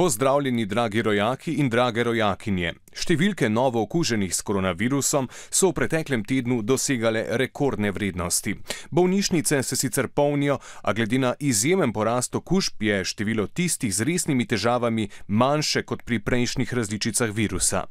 Pozdravljeni, dragi rojaki in drage rojakinje. Številke novo okuženih s koronavirusom so v preteklem tednu dosegale rekordne vrednosti. Bolnišnice se sicer polnijo, a glede na izjemen porast okužb je število tistih z resnimi težavami manjše kot pri prejšnjih različicah virusa.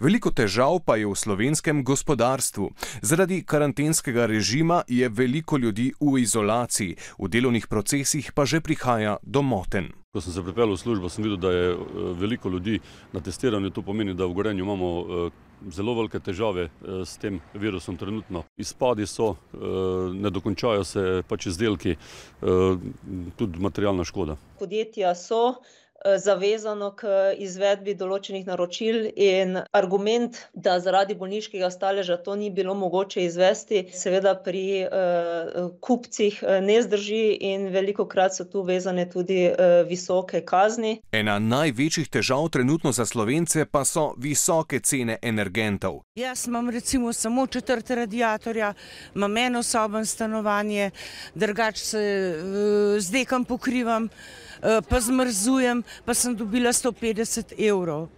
Veliko težav pa je v slovenskem gospodarstvu. Zaradi karantenskega režima je veliko ljudi v izolaciji, v delovnih procesih pa že prihaja do moten. Ko sem se pripeljal v službo, sem videl, da je eh, veliko ljudi na testiranju. To pomeni, da v Gorenju imamo eh, zelo velike težave eh, s tem virusom trenutno. Izpadi so, ne dokončajo se pač izdelki, tudi materialna škoda. Podjetja so zavezano k izvedbi določenih naročil in argument, da zaradi bolniškega staleža to ni bilo mogoče izvesti, seveda pri uh, kupcih eh, ne zdrži in veliko krat so tu vezane tudi uh, visoke kazni. Ena največjih težav trenutno za slovence pa so visoke cene energentov. Jaz imam recimo samo četrt radiatorja, imam eno soben stanovanje, drugače se uh, zdaj kam pokrivam. Eh, pa zmrzujem, pa sem dobila 150 evrov.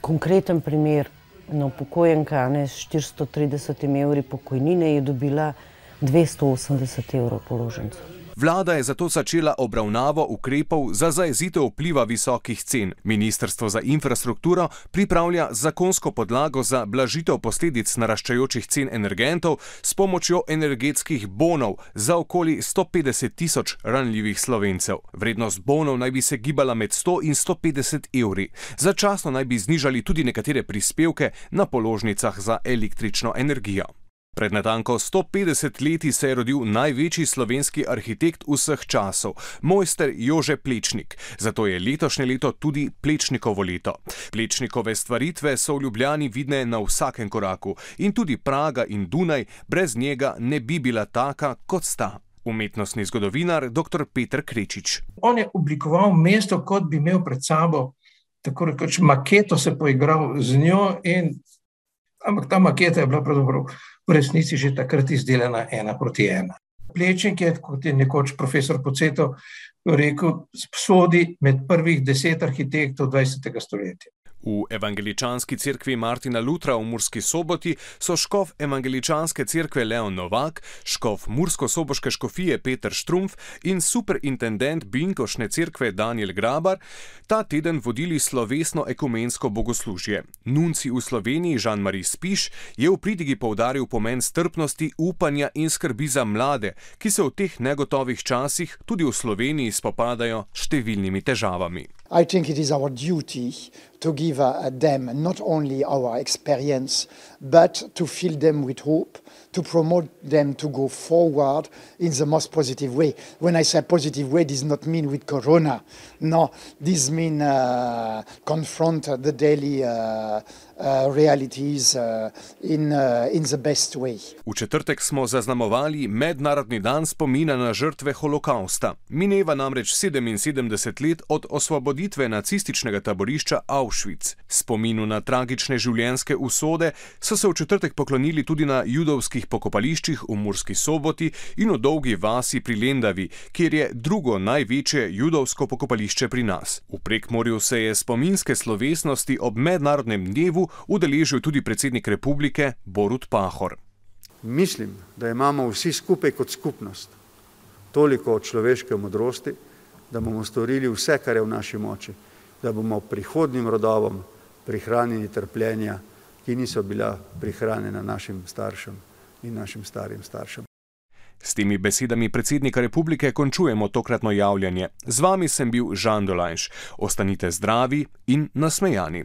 Konkreten primer, no, upokojenka ne, s 430 evri pokojnine je dobila 280 evrov položnice. Vlada je zato začela obravnavo ukrepov za zaezitev vpliva visokih cen. Ministrstvo za infrastrukturo pripravlja zakonsko podlago za blažitev posledic naraščajočih cen energentov s pomočjo energetskih bonov za okoli 150 tisoč ranljivih slovencev. Vrednost bonov naj bi se gibala med 100 in 150 evri. Začasno naj bi znižali tudi nekatere prispevke na položnicah za električno energijo. Pred natanko 150 leti se je rodil največji slovenski arhitekt vseh časov, mojster Jože Plečnik. Zato je letošnje leto tudi Plečnikovo leto. Plečnikove stvaritve so v Ljubljani vidne na vsakem koraku in tudi Praga in Dunaj brez njega ne bi bila taka, kot sta. Umetnostni zgodovinar dr. Petr Krečič. On je oblikoval mesto, kot bi imel pred sabo tako rekoč maketo, se poigral z njo, in, ampak ta maketa je bila pravzaprav v resnici že takrat izdelana ena proti ena. Plečnik je, kot je nekoč profesor Poceto rekel, sodi med prvih deset arhitektov 20. stoletja. V evangeličanski cerkvi Martina Lutra v Murski soboti so škof evangeličanske cerkve Leon Novak, škof Mursko-soboške škofije Peter Štrumf in superintendent Binkošne cerkve Daniel Grabar ta teden vodili slovesno ekumensko bogoslužje. Nunci v Sloveniji Jean-Marie Spiš je v pridigi povdaril pomen strpnosti, upanja in skrbi za mlade, ki se v teh negotovih časih tudi v Sloveniji spopadajo s številnimi težavami. I think it is our duty to give uh, them not only our experience, but to fill them with hope, to promote them to go forward in the most positive way. When I say positive way, does not mean with Corona. No, this means uh, confront the daily uh, realities uh, in, uh, in the best way. V četrtek smo zaznamovali Mednarodni dan spomina na žrtve holokausta. Mineva namreč 77 let od osvoboditve nacističnega taborišča Auschwitz. Spominu na tragične življenjske usode so se v četrtek poklonili tudi na judovskih pokopališčih v Murski soboti in v dolgi vasi pri Lendavi, kjer je drugo največje judovsko pokopališče pri nas. V prekmorju se je spominske slovesnosti ob mednarodnem dnevu udeležil tudi predsednik republike Borut Pahor. Mislim, da imamo vsi skupaj kot skupnost toliko človeške modrosti, da bomo storili vse, kar je v naši moči, da bomo prihodnim rodovom prihranili trpljenja, ki niso bila prihranjena našim staršem in našim starim staršem. S temi besedami predsednika republike končujemo tokratno javljanje. Z vami sem bil Žan Dolajš. Ostanite zdravi in nasmejani.